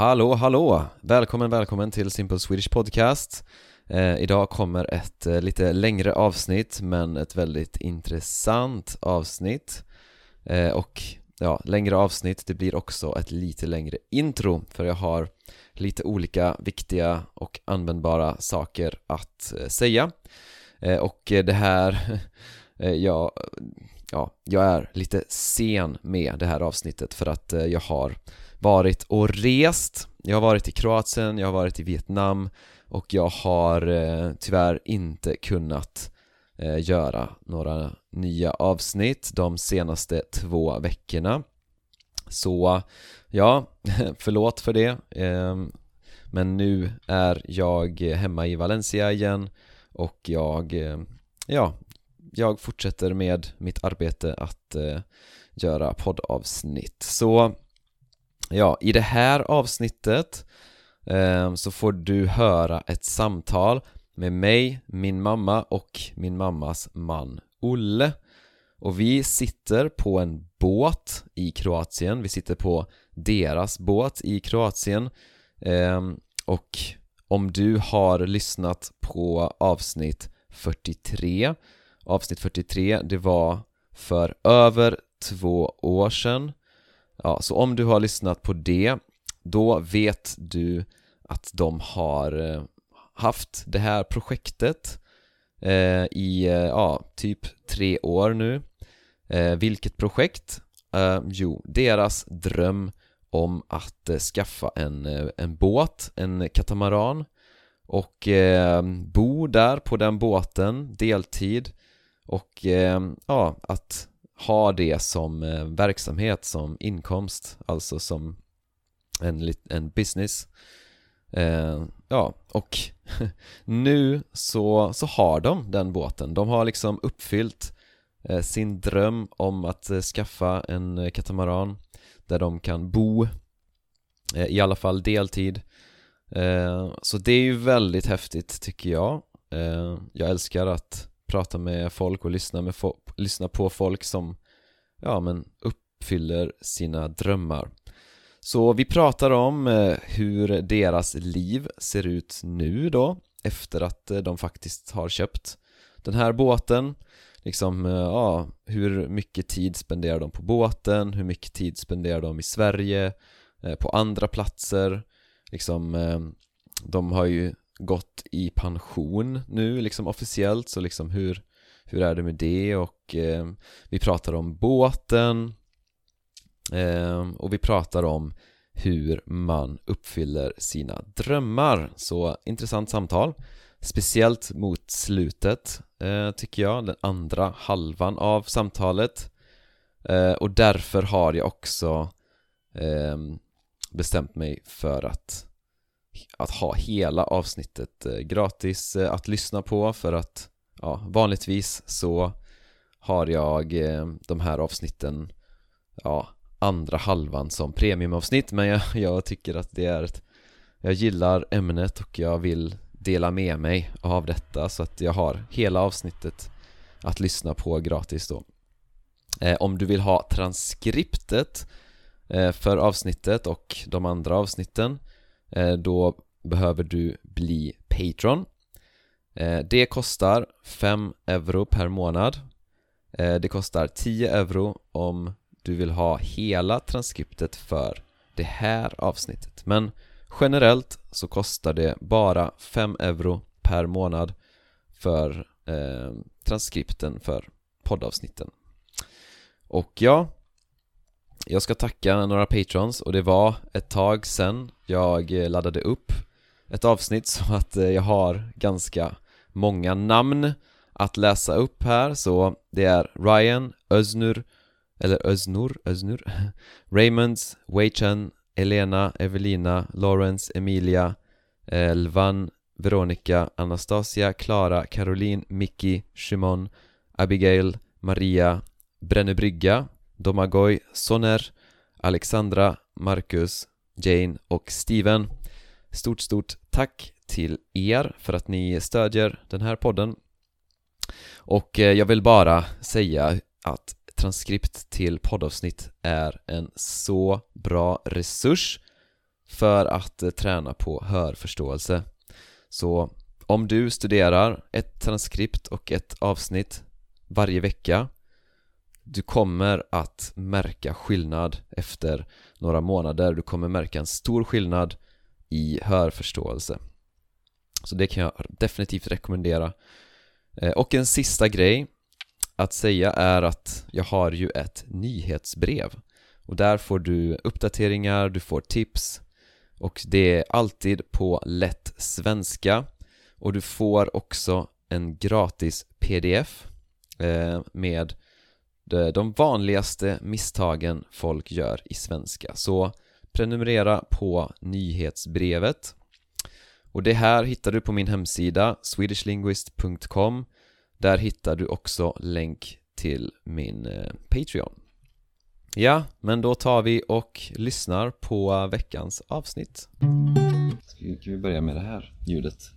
Hallå, hallå! Välkommen, välkommen till Simple Swedish Podcast. Eh, Idag kommer ett eh, lite längre avsnitt men ett väldigt intressant avsnitt. Eh, Och ja, längre avsnitt, det blir också ett lite längre intro för jag har lite olika viktiga och användbara saker att eh, säga. Eh, Och eh, det här, eh, ja, ja, jag är lite sen med det här avsnittet för att eh, jag har varit och rest. Jag har varit i Kroatien, jag har varit i Vietnam och jag har eh, tyvärr inte kunnat eh, göra några nya avsnitt de senaste två veckorna. Så ja, förlåt för det eh, Men nu är jag hemma i Valencia igen och jag, eh, ja, jag fortsätter med mitt arbete att eh, göra poddavsnitt. Så Ja, i det här avsnittet eh, så får du höra ett samtal med mig, min mamma och min mammas man Olle. Och vi sitter på en båt i Kroatien, vi sitter på deras båt i Kroatien. Eh, och om du har lyssnat på avsnitt 43 Avsnitt 43, det var för över två år sedan Ja, så om du har lyssnat på det, då vet du att de har eh, haft det här projektet eh, i, eh, ja, typ tre år nu. Eh, Vilket projekt? Eh, jo, deras dröm om att eh, skaffa en, eh, en båt, en katamaran. Och eh, bo där på den båten deltid. Och ja, att ha det som eh, verksamhet, som inkomst, alltså som en, en business. Eh, Ja, och nu så, så har de den båten, de har liksom uppfyllt eh, sin dröm om att eh, skaffa en eh, katamaran där de kan bo eh, i alla fall deltid. Eh, så det är ju väldigt häftigt tycker jag. Eh, jag älskar att prata med folk och lyssna, med fo lyssna på folk som ja, men uppfyller sina drömmar. Så vi pratar om eh, hur deras liv ser ut nu då efter att eh, de faktiskt har köpt den här båten. Liksom, eh, ja, hur mycket tid spenderar de på båten, hur mycket tid spenderar de i Sverige, eh, på andra platser? Liksom, eh, de har ju gått i pension nu liksom officiellt så liksom hur hur är det med det? Och eh, vi pratar om båten eh, och vi pratar om hur man uppfyller sina drömmar. Så intressant samtal. Speciellt mot slutet eh, tycker jag, den andra halvan av samtalet. Eh, och därför har jag också eh, bestämt mig för att att ha hela avsnittet eh, gratis eh, att lyssna på för att ja, vanligtvis så har jag eh, de här avsnitten ja, andra halvan som premiumavsnitt. Men jag, jag tycker att det är ett jag gillar ämnet och jag vill dela med mig av detta så att jag har hela avsnittet att lyssna på gratis då. Eh, Om du vill ha transkriptet eh, för avsnittet och de andra avsnitten Eh, då behöver du bli Patreon. Eh, det kostar 5 euro per månad. Eh, det kostar 10 euro om du vill ha hela transkriptet för det här avsnittet. Men generellt så kostar det bara 5 euro per månad för eh, transkripten för poddavsnitten. Och ja, jag ska tacka några patrons och det var ett tag sen jag eh, laddade upp ett avsnitt så att eh, jag har ganska många namn att läsa upp här. Så det är Ryan, Öznur eller Öznur, Öznur Raymonds, Weichen, Elena, Evelina, Lawrence, Emilia eh, Elvan, Veronica, Anastasia, Klara, Caroline, Mickey, Shimon, Abigail, Maria, Brännebrygga, Domagoj, Soner, Alexandra, Marcus, Jane och Steven Stort, stort tack till er för att ni stödjer den här podden och eh, jag vill bara säga att transkript till poddavsnitt är en så bra resurs för att eh, träna på hörförståelse. Så om du studerar ett transkript och ett avsnitt varje vecka du kommer att märka skillnad efter några månader, du kommer märka en stor skillnad i hörförståelse. Så det kan jag definitivt rekommendera. Eh, och en sista grej att säga är att jag har ju ett nyhetsbrev. Och där får du uppdateringar, du får tips. Och det är alltid på lätt svenska. Och du får också en gratis pdf eh, med de vanligaste misstagen folk gör i svenska så prenumerera på nyhetsbrevet och det här hittar du på min hemsida swedishlinguist.com Där hittar du också länk till min eh, Patreon Ja, men då tar vi och lyssnar på veckans avsnitt Ska vi, kan vi börja med det här ljudet?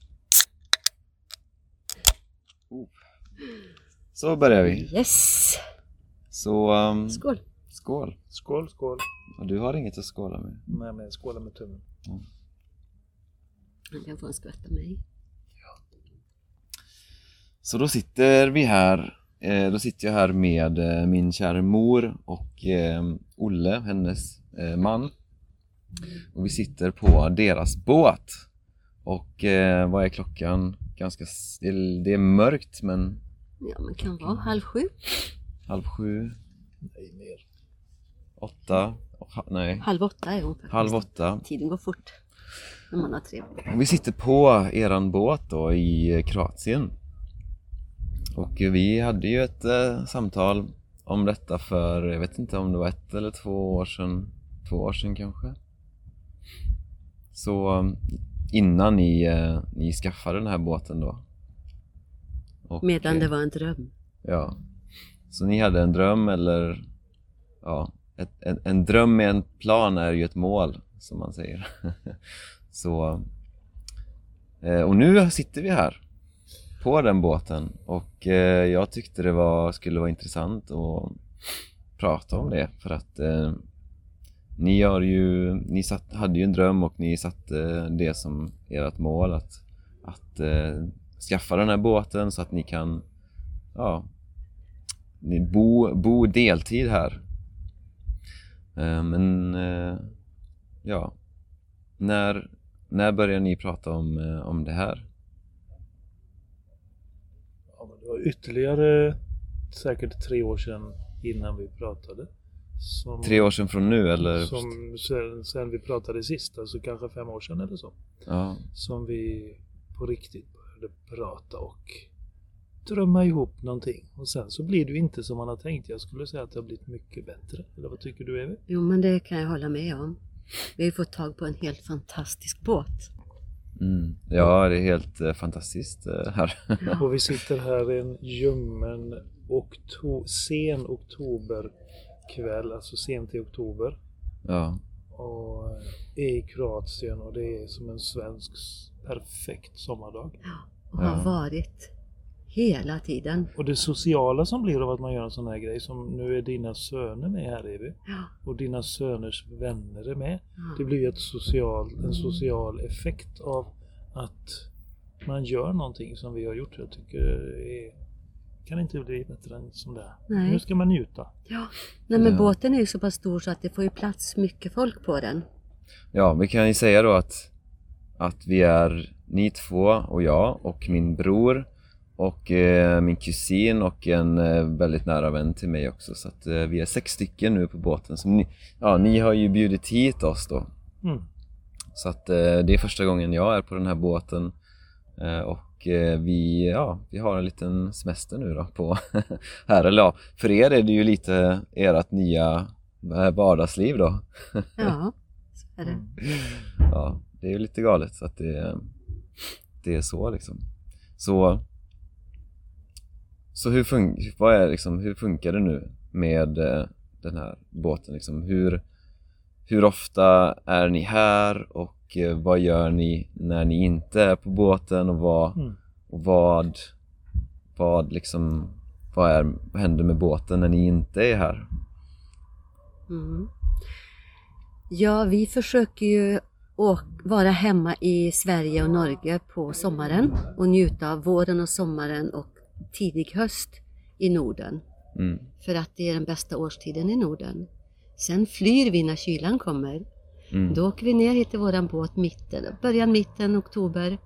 Oh. Så börjar vi Yes! Så, um, Skål! skål! Skål, skål. Och du har inget att skåla med? Nej, men skåla med tummen. Han kan få en skvätt av mig. Så då sitter vi här, eh, då sitter jag här med eh, min kära mor och eh, Olle, hennes man. Och vi sitter på deras båt. Och eh, vad är klockan? Ganska, s- det är, det är mörkt men Ja, men kan vara halv sju. Halv sju, Nej, mer. åtta, nej, Halv åtta är hon faktiskt. halv åtta. Tiden går fort. När man har trevligt. Vi sitter på eran båt då i Kroatien. Och vi hade ju ett eh, samtal om detta för, jag vet inte om det var ett eller två år sedan, två år sedan kanske. Så eh, innan ni, eh, ni skaffade den här båten då. Och, Medan det var en dröm. Ja. Så ni hade en dröm eller, ja, ett, en, en dröm med en plan är ju ett mål, som man säger. Så, eh, och nu sitter vi här på den båten och eh, jag tyckte det var, skulle vara intressant att prata om det för att eh, ni har ju, ni satt, hade ju en dröm och ni satte det som ert mål att, att eh, skaffa den här båten så att ni kan ja, bo, bo deltid här. Eh, men eh, ja, när, när börjar ni prata om, eh, om det här? Ja, det var ytterligare säkert tre år sedan innan vi pratade. Som, Tre år sedan från nu eller? Som sen, sen vi pratade sist, alltså kanske fem år sedan eller så. Ja, Som vi på riktigt började prata och drömma ihop någonting. Och sen så blir det ju inte som man har tänkt. Jag skulle säga att det har blivit mycket bättre. Eller vad tycker du Evi? Jo, men det kan jag hålla med om. Vi har ju fått tag på en helt fantastisk båt. mm. ja det är helt eh, fantastiskt eh, här. Och vi sitter här en ljummen okto- sen oktoberkväll, alltså sent i oktober. ja, Och är i Kroatien och det är som en svensk perfekt sommardag. Och har Ja. varit hela tiden. Och det sociala som blir av att man gör en sån här grej, som nu är dina söner med här Evi. Ja. Och dina söners vänner är med. Ja. Det blir ju ett social, en social effekt av att man gör någonting som vi har gjort. Jag tycker det är, kan inte bli bättre än som det är. Nej. Nu ska man njuta. Ja. Nej, men Ja. båten är ju så pass stor så att det får ju plats mycket folk på den. ja, vi kan ju säga då att, att vi är ni två och jag och min bror och eh, min kusin och en eh, väldigt nära vän till mig också så att eh, vi är sex stycken nu på båten. Så ni, ja, ni har ju bjudit hit oss då Mm. Så att eh, det är första gången jag är på den här båten eh, och eh, vi, ja, vi har en liten semester nu då på här, eller ja, för er är det ju lite ert nya vardagsliv då. Ja, så är det. Mm. Ja, det är ju lite galet så att det, det är så liksom. Så, så hur, fun vad är liksom, hur funkar det nu med eh, den här båten liksom? Hur, hur ofta är ni här och eh, vad gör ni när ni inte är på båten och vad, Mm. och vad, vad liksom, vad, är, vad händer med båten när ni inte är här? Mm. Ja, vi försöker ju och vara hemma i Sverige och Norge på sommaren och njuta av våren och sommaren och tidig höst i Norden. Mm. För att det är den bästa årstiden i Norden. Sen flyr vi när kylan kommer. Mm. Då åker vi ner hit till våran båt mitten, början mitten oktober.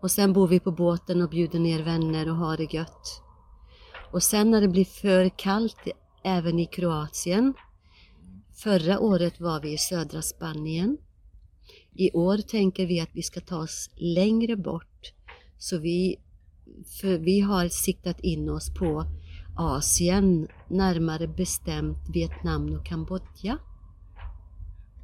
Och sen bor vi på båten och bjuder ner vänner och har det gött. Och sen när det blir för kallt även i Kroatien. Förra året var vi i södra Spanien. I år tänker vi att vi ska ta oss längre bort. Så vi, för vi har siktat in oss på Asien, närmare bestämt Vietnam och Kambodja.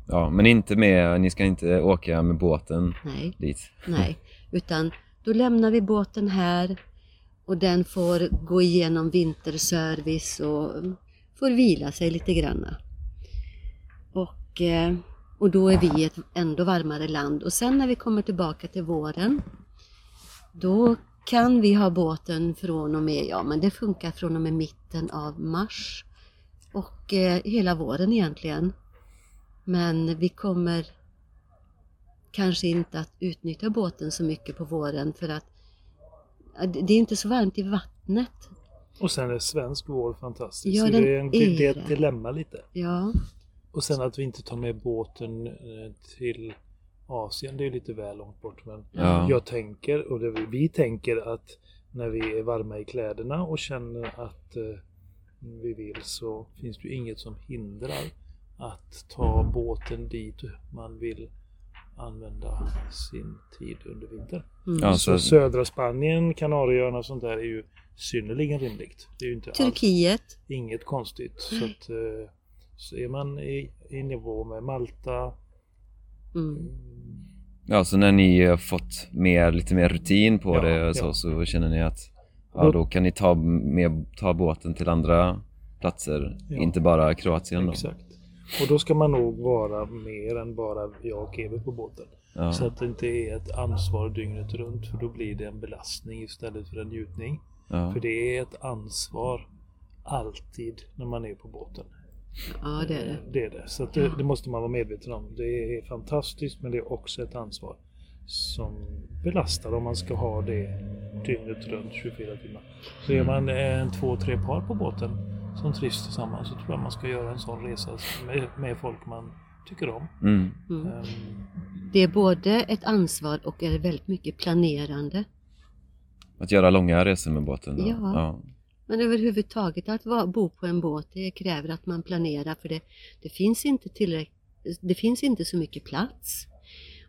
Ja, men inte med, ni ska inte åka med båten Nej, dit? nej, utan då lämnar vi båten här och den får gå igenom vinterservice och får vila sig lite granna. Och, eh, och då är vi i ett ändå varmare land och sen när vi kommer tillbaka till våren då kan vi ha båten från och med, ja men det funkar från och med mitten av mars och eh, hela våren egentligen. Men vi kommer kanske inte att utnyttja båten så mycket på våren för att det är inte så varmt i vattnet. Och sen är svensk vår fantastisk. Ja, den det är, en, är det är ett dilemma lite. Ja, Och sen att vi inte tar med båten eh, till Asien, det är lite väl långt bort. Men Ja. jag tänker, och det, vi- vi tänker att när vi är varma i kläderna och känner att eh, vi vill så finns det ju inget som hindrar att ta båten dit man vill använda sin tid under vintern. mm. Ja, Så så, södra Spanien, Kanarieöarna och sånt där är ju synnerligen rimligt. Det är ju inte alls Turkiet. inget konstigt. Så, att, eh, så är man i, i nivå med Malta, Mm. ja, så när ni har fått mer, lite mer rutin på Ja, det så, ja. så känner ni att ja, då kan ni ta, med, ta båten till andra platser, Ja. inte bara Kroatien då? exakt. Och då ska man nog vara mer än bara jag och Evert på båten. Ja. Så att det inte är ett ansvar dygnet runt för då blir det en belastning istället för en njutning. Ja. För det är ett ansvar alltid när man är på båten. Ja, det är det. Det är det. Så att det, det måste man vara medveten om. Det är fantastiskt men det är också ett ansvar som belastar om man ska ha det dygnet runt 24 timmar. Så är man en, två, tre par på båten som trivs tillsammans så tror jag man ska göra en sån resa med, med folk man tycker om. Mm. Mm. Ehm, Det är både ett ansvar och är väldigt mycket planerande. Att göra långa resor med båten då? Ja. ja. Men överhuvudtaget att vara, bo på en båt det kräver att man planerar för det, det, finns inte tillräck, det finns inte så mycket plats.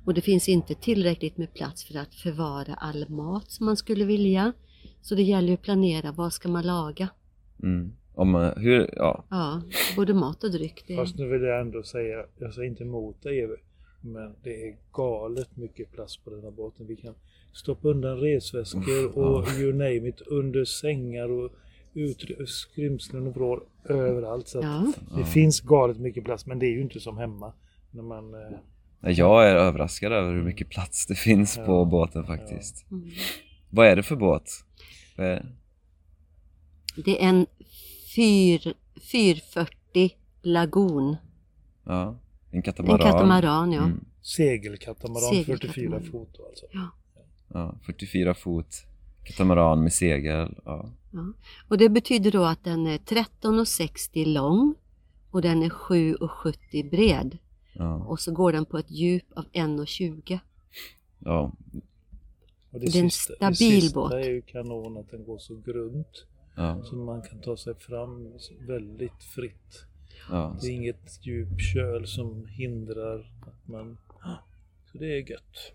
Och det finns inte tillräckligt med plats för att förvara all mat som man skulle vilja. Så det gäller ju att planera, vad ska man laga? Mm. Om, hur, ja. Ja, både mat och dryck. Det, Fast nu vill jag ändå säga, jag säger inte emot dig men det är galet mycket plats på den här båten. Vi kan stoppa undan resväskor och you name it under sängar och skrymslen och vrår överallt. Så att ja, det finns galet mycket plats, men det är ju inte som hemma. När man, eh, Jag är överraskad över hur mycket plats det finns på Ja. båten faktiskt. Mm. Vad är det för båt? Vad är- det är en fyr, 440 lagun. Ja, en En katamaran. katamaran, ja. Mm. segelkatamaran, Segelkatamaran. 44 fot alltså. ja. Ja, 44 fot katamaran med segel. Ja. Ja. Och det betyder då att den är 13,60 lång och den är 7,70 bred. Ja. Och så går den på ett djup av 1,20. ja. Och Det är en sista, stabil det sista båt. är ju kanon att den går så grunt. ja. Så man kan ta sig fram väldigt fritt. ja. Det är inget djup köl som hindrar att man... Så det är gött.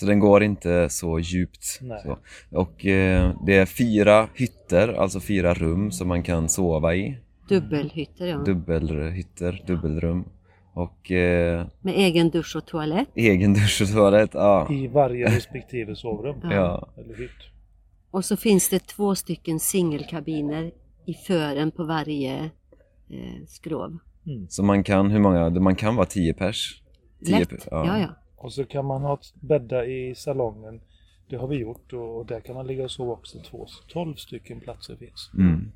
Så den går inte så djupt. Så. Och eh, det är fyra hytter, alltså fyra rum som man kan sova i. Dubbelhytter, ja. Dubbelhytter, dubbelrum. Och eh, Med egen dusch och toalett. egen dusch och toalett. Ja. I varje respektive sovrum. Ja. ja. Eller hytt. Och så finns det två stycken singelkabiner i fören på varje eh, skrov. Mm. Så man kan, hur många? Man kan vara 10 pers. Tio Lätt. pers, Ja, ja. Och så kan man ha bädda i salongen. Det har vi gjort och där kan man ligga och sova också två. 12 stycken platser finns. Mm.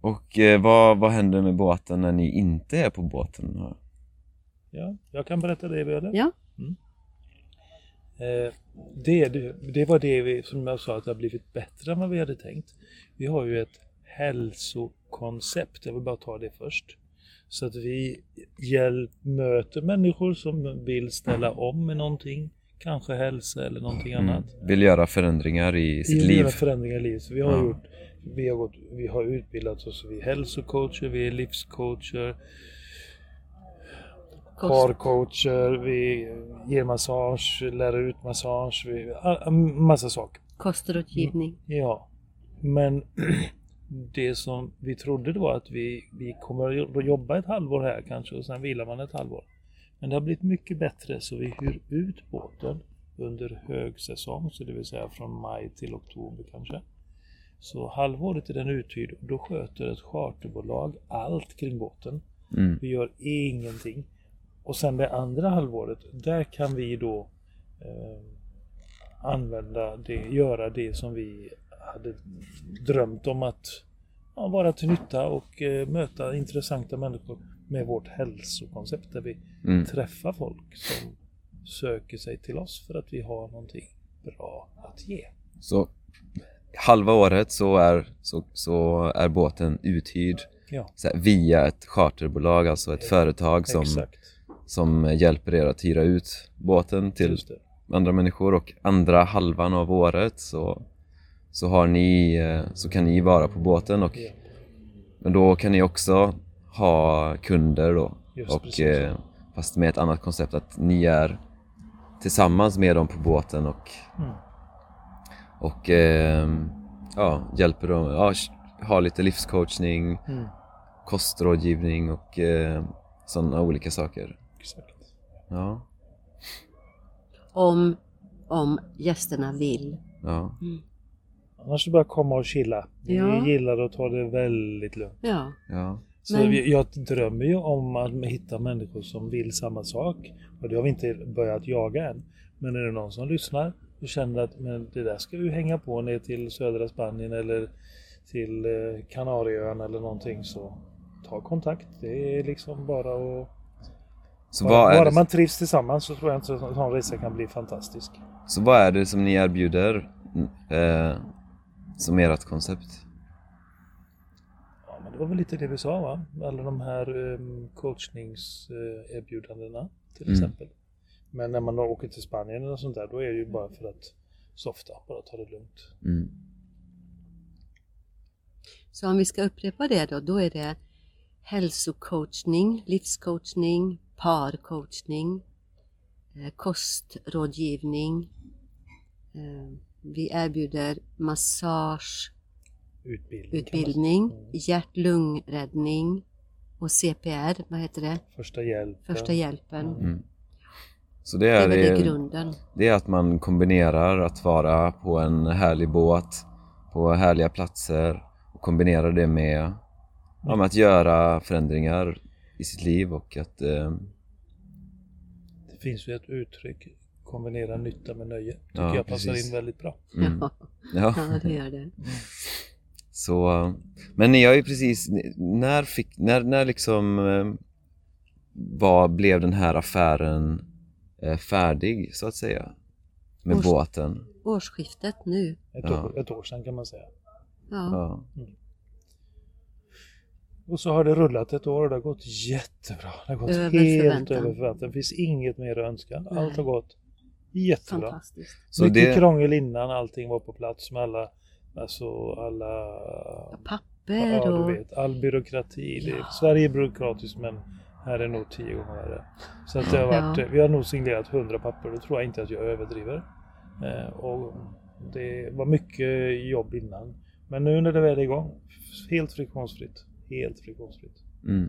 Och eh, vad, vad händer med båten när ni inte är på båten? Ja, jag kan berätta det eller? Ja. Eh, det, det, det var det vi, som jag sa, att det har blivit bättre än vad vi hade tänkt. Vi har ju ett hälsokoncept, jag vill bara ta det först. Så att vi hjälp, möter människor som vill ställa om med någonting, kanske hälsa eller någonting Mm. annat. Vill göra förändringar i sitt Vi vill liv. göra förändringar i livet. Så vi har, Ja. gjort, vi, har gått, vi har utbildat oss, vi är hälsocoacher, vi är livscoacher, parcoacher, vi ger massage, lär ut massage, vi, massa saker. Kostrådgivning. Ja, men det som vi trodde det var att vi, vi kommer att jobba ett halvår här kanske och sen vilar man ett halvår. Men det har blivit mycket bättre så vi hyr ut båten under högsäsong, så det vill säga från maj till oktober kanske. Så halvåret är den uthyrd och då sköter ett charterbolag allt kring båten. Mm. Vi gör ingenting. Och sen det andra halvåret, där kan vi då eh, använda det, göra det som vi hade drömt om att ja, vara till nytta och eh, möta intressanta människor med vårt hälsokoncept där vi Mm. träffar folk som söker sig till oss för att vi har någonting bra att ge. Så halva året så är, så, så är båten uthyrd Ja, här, via ett charterbolag, alltså ett företag som, exakt. som hjälper er att hyra ut båten till andra människor och andra halvan av året så, så, har ni, eh, så kan ni vara på båten och Ja, men då kan ni också ha kunder då just och eh, fast med ett annat koncept att ni är tillsammans med dem på båten och, Mm. och eh, ja, hjälper dem, ja, ha lite livscoachning, Mm. kostrådgivning och eh, sådana olika saker. Exakt. Ja, Om, om gästerna vill. ja, Annars är det bara komma och chilla. Vi Ja. gillar att ta det väldigt lugnt. Ja. ja. Så Men- vi- jag drömmer ju om att hitta människor som vill samma sak. Och det har vi inte börjat jaga än. Men är det någon som lyssnar och känner att men det där ska vi hänga på ner till södra Spanien eller till eh, Kanarieöarna eller någonting så ta kontakt. Det är liksom bara att... Så, Bara, vad är bara det, man trivs tillsammans så tror jag inte en sån resa kan bli fantastisk. så vad är det som ni erbjuder eh, som ert koncept? Ja, men det var väl lite det vi sa va? Alla de här um, coachningserbjudandena till Mm. exempel. Men när man åker till Spanien eller sånt där då är det ju bara för att softa, bara ta det lugnt. Mm. Så om vi ska upprepa det då, då är det hälsocoachning, livscoachning, parcoachning, eh, kostrådgivning. Vi erbjuder massageutbildning, Utbildning. Mm. hjärt-lungräddning och CPR, vad heter det? Första hjälp. Första hjälpen. Mm. Så det Det är är, det det, grunden. det är att man kombinerar att vara på en härlig båt, på härliga platser och kombinerar det med, ja, med att göra förändringar i sitt liv och att eh, Det finns ju ett uttryck, kombinera nytta med nöje. Tycker Ja, jag passar precis. in väldigt bra. mm, Ja, ja. ja, det gör det. Så, men ni har ju precis, när fick, när, när liksom eh, vad blev den här affären eh, färdig så att säga? Med Års- båten? Årsskiftet nu. Ett, Ja. år, ett år sedan kan man säga. Ja. Ja. Och så har det rullat ett år och det har gått jättebra. Det har gått Över helt förväntan. över förväntan. Det finns inget mer att önska. Nej. Allt har gått jättebra. Fantastiskt. Så Mycket det, krångel innan allting var på plats med alla, alltså alla, Papper ja och... du vet, all byråkrati. Det, Ja. Sverige är byråkratiskt men här är nog tio gånger värre. Så att det har varit, Ja. vi har nog signerat hundra papper, det tror jag inte att jag överdriver. Eh, och det var mycket jobb innan. Men nu när det väl är igång, helt friktionsfritt. Helt friktionsfritt. mm.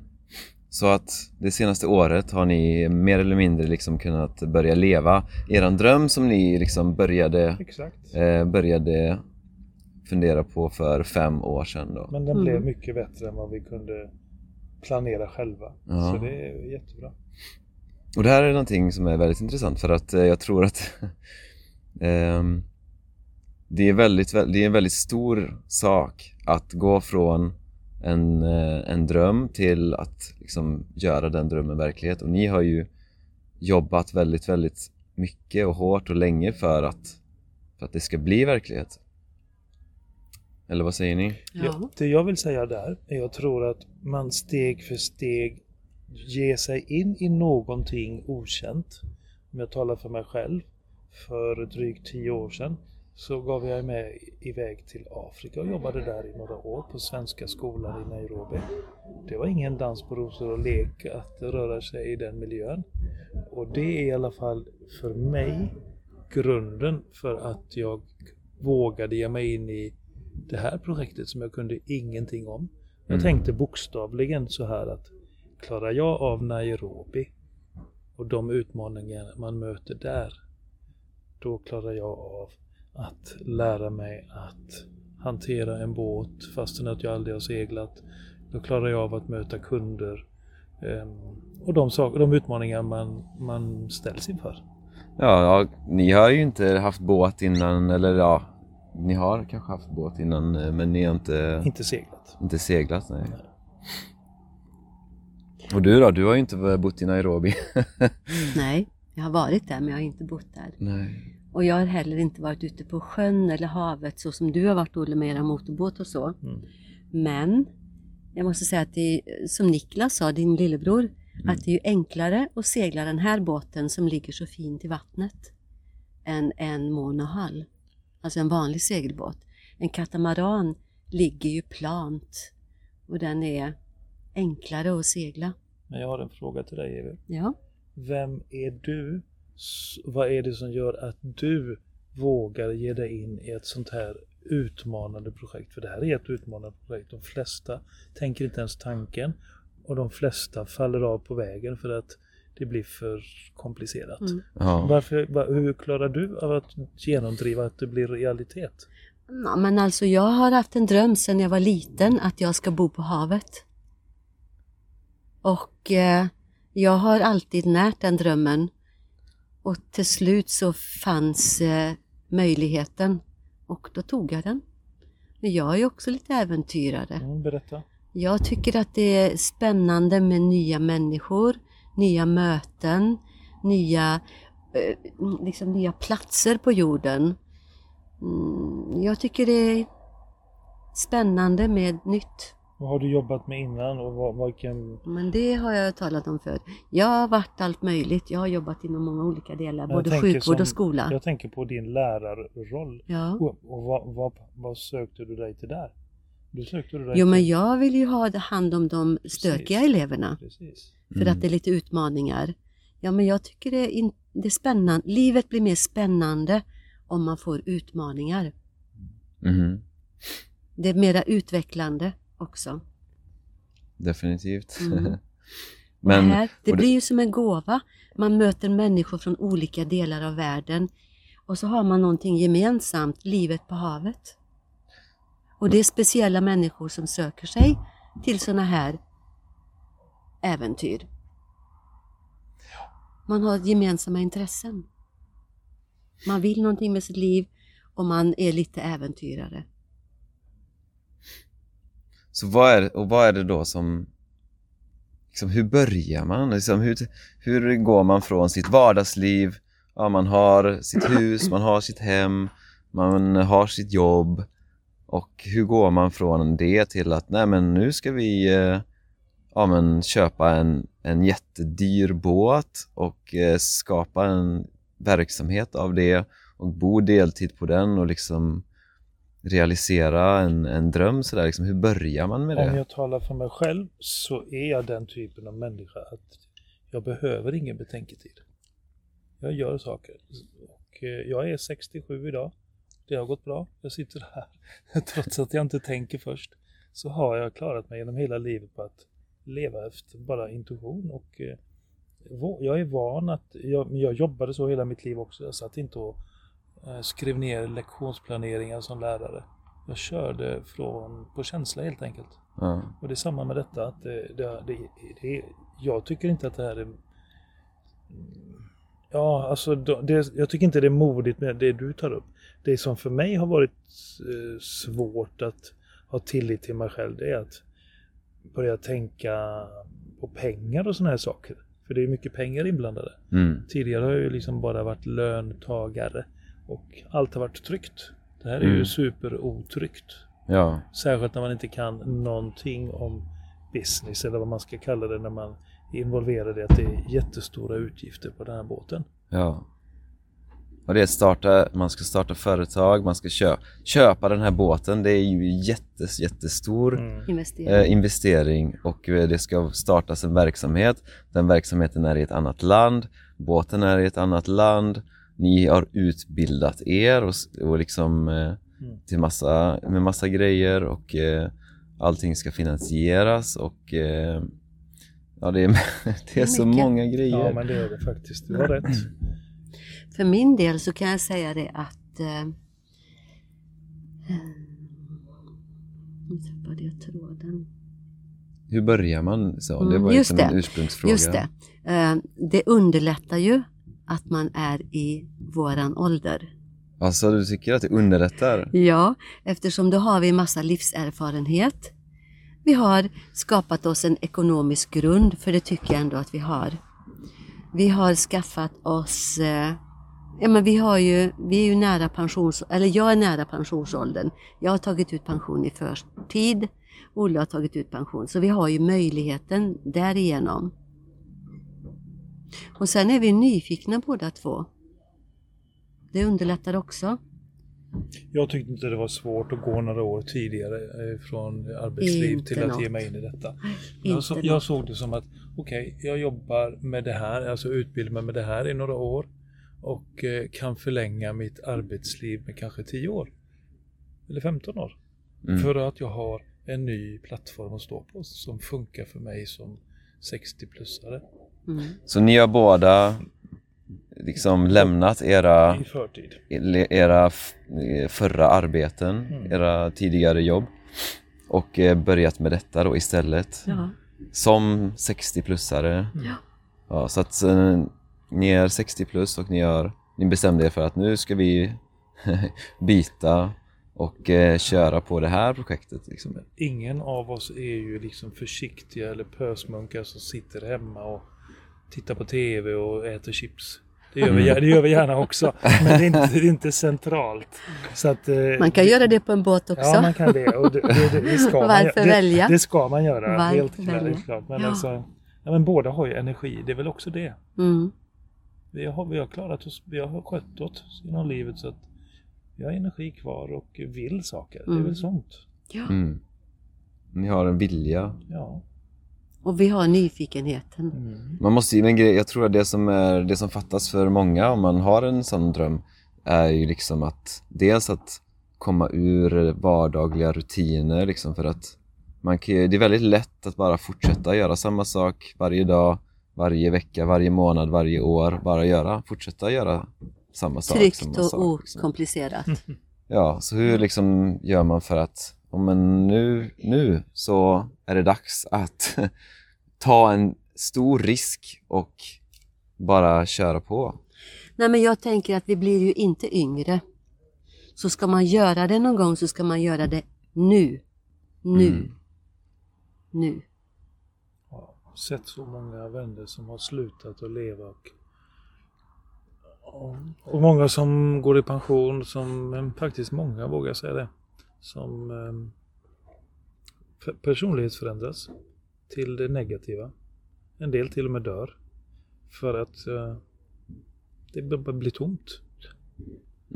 Så att det senaste året har ni mer eller mindre liksom kunnat börja leva eran dröm som ni liksom började, Exakt. eh, började fundera på för fem år sedan då. Men den Mm. blev mycket bättre än vad vi kunde planera själva. Ja. Så det är jättebra. Och det här är någonting som är väldigt intressant för att eh, jag tror att ehm, det, är väldigt, vä- det är en väldigt stor sak att gå från en, eh, en dröm till att liksom göra den drömmen verklighet och ni har ju jobbat väldigt, väldigt mycket och hårt och länge för att, för att det ska bli verklighet. Eller vad säger ni? Ja. Det jag vill säga där är jag tror att man steg för steg ger sig in i någonting okänt. Om jag talar för mig själv. För drygt tio år sedan så gav jag mig iväg till Afrika och jobbade där i några år på Svenska skolan i Nairobi. Det var ingen dans på rosor och lek att röra sig i den miljön. Och det är i alla fall för mig grunden för att jag vågade ge mig in i det här projektet som jag kunde ingenting om. Jag Mm. tänkte bokstavligen så här att klarar jag av Nairobi och de utmaningar man möter där, då klarar jag av att lära mig att hantera en båt fastän att jag aldrig har seglat. Då klarar jag av att möta kunder ehm, och de, saker, de utmaningar man, man ställs inför. Ja, ja, ni har ju inte haft båt innan, eller ja, ni har kanske haft båt innan eh, men ni har inte, Inte seglat. inte seglat, nej. Och du då? Du har ju inte bott i Nairobi. Nej, jag har varit där men jag har inte bott där. nej. Och jag har heller inte varit ute på sjön eller havet så som du har varit Olle med era motorbåt och så. Mm. Men jag måste säga att det är, som Niklas sa, din lillebror, att det är ju enklare att segla den här båten som ligger så fint i vattnet än en Mona Hall. Alltså en vanlig segelbåt. En katamaran ligger ju plant och den är enklare att segla. Men jag har en fråga till dig Evi. Ja. Vem är du? Vad är det som gör att du vågar ge dig in i ett sånt här utmanande projekt? För det här är ett utmanande projekt. De flesta tänker inte ens tanken och de flesta faller av på vägen för att det blir för komplicerat. Mm. Ja. Varför, va, hur klarar du av att genomdriva att det blir realitet? Ja, men alltså jag har haft en dröm sedan jag var liten att jag ska bo på havet. Och eh, jag har alltid närt den drömmen. Och till slut så fanns eh, möjligheten och då tog jag den. Men jag är också lite äventyrare. Mm, berätta. Jag tycker att det är spännande med nya människor, nya möten, nya, eh, liksom nya platser på jorden. Mm, Jag tycker det är spännande med nytt. Vad har du jobbat med innan och vad, vilken... Men det har jag talat om förr. Jag har varit allt möjligt. Jag har jobbat inom många olika delar, Jag både sjukvård som- och skola. Jag tänker på din lärarroll. Ja. Och, och vad, vad, vad sökte du dig till där? Du sökte du dig Jo, men till... jag vill ju ha hand om de stökiga Precis. eleverna. Precis. För Mm. att det är lite utmaningar. Ja, men jag tycker det är, in, det är spännande. Livet blir mer spännande om man får utmaningar. Mhm. Det är mera utvecklande också. Definitivt. Mm. Men, här, det och blir ju som en gåva. Man möter människor från olika delar av världen och så har man någonting gemensamt, livet på havet. Och det är speciella människor som söker sig till sådana här äventyr. Man har gemensamma intressen. Man vill någonting med sitt liv och man är lite äventyrare. Så vad är, och vad är det då som liksom, hur börjar man? Liksom, hur, hur går man från sitt vardagsliv? Ja, man har sitt hus, man har sitt hem, man har sitt jobb och hur går man från det till att nej men nu ska vi eh, ja, men, köpa en, en jättedyr båt och eh, skapa en verksamhet av det och bo deltid på den och liksom realisera en, en dröm sådär liksom, hur börjar man med Om det? jag talar för mig själv så är jag den typen av människa att jag behöver ingen betänketid. Jag gör saker. Och eh, jag är 67 idag. Det har gått bra. Jag sitter här. Trots att jag inte tänker först så har jag klarat mig genom hela livet på att leva efter bara intuition och eh, jag är van att, jag, jag jobbade så hela mitt liv också. Jag satt inte och skrev ner lektionsplaneringar som lärare. Jag körde från, på känsla helt enkelt. Ja. Och det är samma med detta. Att det, det, det, det, jag tycker inte att det här är... Ja, alltså det, jag tycker inte det är modigt med det du tar upp. Det som för mig har varit eh, svårt att ha tillit till mig själv det är att börja tänka på pengar och sådana här saker. För det är mycket pengar inblandade. Mm. Tidigare har jag ju liksom bara varit löntagare och allt har varit tryggt. Det här är ju Mm. superotryggt. Ja. Särskilt när man inte kan någonting om business eller vad man ska kalla det när man är involverad i att det är jättestora utgifter på den här båten. Ja. Och det är att starta, man ska starta företag, man ska köpa, köpa den här båten. Det är ju jättes, jättestor Mm. Investering. eh, investering och eh, det ska startas en verksamhet. Den verksamheten är i ett annat land, båten är i ett annat land. Ni har utbildat er och, och liksom eh, Mm. till massa, med massa grejer och eh, allting ska finansieras och eh, ja, det är, det är så mycket. många grejer. Ja men det är det faktiskt. Du har rätt. För min del så kan jag säga det att eh, nu tappade jag tråden. Hur börjar man? Så, det Mm, var just liksom en det. ursprungsfråga. Just det. Eh, det underlättar ju att man är i våran ålder. Alltså du tycker att det underlättar? Ja, eftersom då har vi massa livserfarenhet. Vi har skapat oss en ekonomisk grund, för det tycker jag ändå att vi har. Vi har skaffat oss, eh, ja men vi har ju, vi är ju nära pensions, eller jag är nära pensionsåldern. Jag har tagit ut pension i förtid, Olle har tagit ut pension, så vi har ju möjligheten därigenom. Och sen är vi nyfikna båda två. Det underlättar också. Jag tyckte inte det var svårt att gå några år tidigare eh, från arbetsliv Inte till att ge mig in i detta. Inte Jag, så, jag såg det som att okej, jag jobbar med det här, alltså utbildar mig med det här i några år och eh, kan förlänga mimitt arbetsliv med kanske 10 år. Eller 15 år. Mm. För att jag har en ny plattform att stå på som funkar för mig som 60-plussare Mm. Så ni har båda liksom lämnat era, era förra arbeten, Mm. era tidigare jobb och eh, börjat med detta då istället Ja. som 60-plussare. Ja. Ja, så att eh, ni är 60 plus och ni, har, ni bestämde er för att nu ska vi byta och eh, köra på det här projektet. Liksom. Ingen av oss är ju liksom försiktiga eller pösmunkar som sitter hemma och tittar på TV och äter chips. Det gör vi, gär- det gör vi gärna också, men det är inte, det är inte centralt. Så att, eh, Man kan göra det på en båt också. Ja, man kan det. Och det, det, det, det ska man, Varför göra. det, välja? det ska man göra. Varför helt helt klart. Men, Ja. alltså, ja, men båda har ju energi. Det är väl också det. Mm. Vi har, vi har klarat oss, vi har skött oss genom livet så att vi har energi kvar och vill saker. Det är Mm. väl sånt. Ja. Mm. Ni har en vilja. Ja. Och vi har nyfikenheten. Mm. Man måste ju, men grej, jag tror att det som, är, det som fattas för många om man har en sån dröm är ju liksom att dels att komma ur vardagliga rutiner liksom för att man kan, det är väldigt lätt att bara fortsätta göra samma sak varje dag, varje vecka, varje månad, varje år. Bara göra, fortsätta göra samma sak. Tryggt samma och sak, liksom. okomplicerat. Ja, så hur liksom gör man för att, men nu, nu så är det dags att ta en stor risk och bara köra på. Nej men jag tänker att vi blir ju inte yngre. Så ska man göra det någon gång så ska man göra det nu. Nu. Mm. Nu. Ja, sett så många vänner som har slutat att leva och, och många som går i pension som eh, faktiskt många vågar jag säga det som eh, pe- personlighetsförändras till det negativa. En del till och med dör för att eh, det bara blir tomt.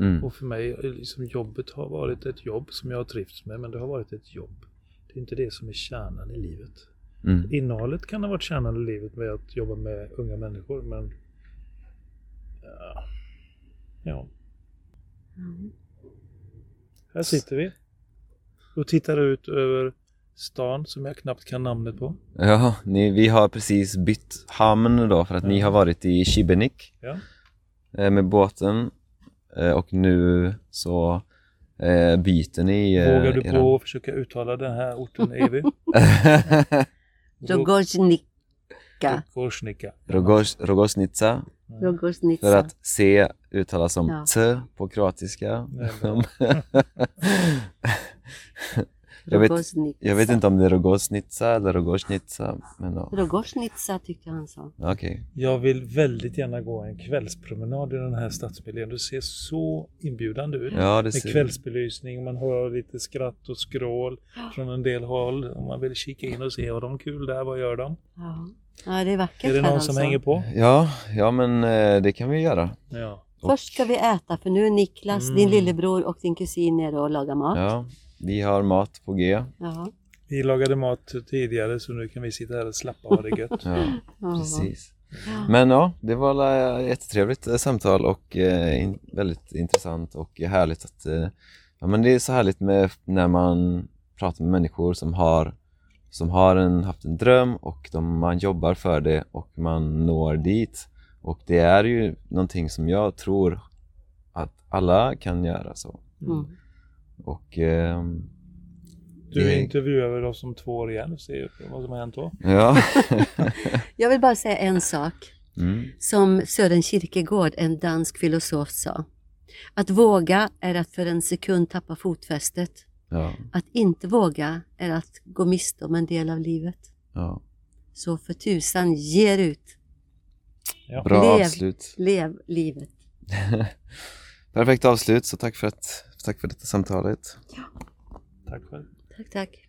Mm. Och för mig, eh, liksom jobbet har varit ett jobb som jag har trivts med, men det har varit ett jobb. Det är inte det som är kärnan i livet. Mm. Innehållet kan ha varit kärnan i livet med att jobba med unga människor, men... Ja. ja. Mm. Här sitter vi och tittar ut över stan som jag knappt kan namnet på. Ja, ni, vi har precis bytt hamn då för att ni har varit i Šibenik Ja. eh, med båten eh, och nu så eh, byter ni eh, Vågar du på att försöka uttala den här orten, Evi? Rogoznika. Rogorznika. Rogos, Rogosnica Rogoznica. för att C uttalas som Ja. T på kroatiska. Jag vet-. Jag vet inte om det är Rogosnitsa eller Rogosnitsa, men ja, Rogosnitsa tyckte han sa. okej. Jag vill väldigt gärna gå en kvällspromenad i den här stadsmiljön. Det ser så inbjudande ut. Ja, det Med kvällsbelysning, man hör lite skratt och skrål från en del håll. Om man vill kika in och se, har de kul där? Vad gör de? Ja, ja det är vackert Är det någon som alltså. hänger på? Ja, ja men eh, det kan vi göra. Ja. Först ska vi äta för nu är Niklas, Mm. din lillebror och din kusin nere och lagar mat. Ja, vi har mat på G. Ja. Vi lagade mat tidigare så nu kan vi sitta här och slappa och ha det gött. Ja, precis. Men ja, det var la- jättetrevligt eh, samtal och eh, in, väldigt intressant och härligt att eh, Ja men det är så härligt med när man pratar med människor som har som har en, haft en dröm och de, man jobbar för det och man når dit och det är ju någonting som jag tror att alla kan göra så Mm. och ehm, Du Det- intervjuar oss om två år igen och ser vad som har hänt då. ja Jag vill bara säga en sak mm, som Sören Kierkegaard, en dansk filosof, sa. Att våga är att för en sekund tappa fotfästet. Ja, Att inte våga är att gå miste om en del av livet. ja. Så för tusan, ge ut. Ja. Bra Lev. avslut Lev livet. Perfekt avslut, så tack för, att, tack för detta samtalet Tack själv. Tack, tack.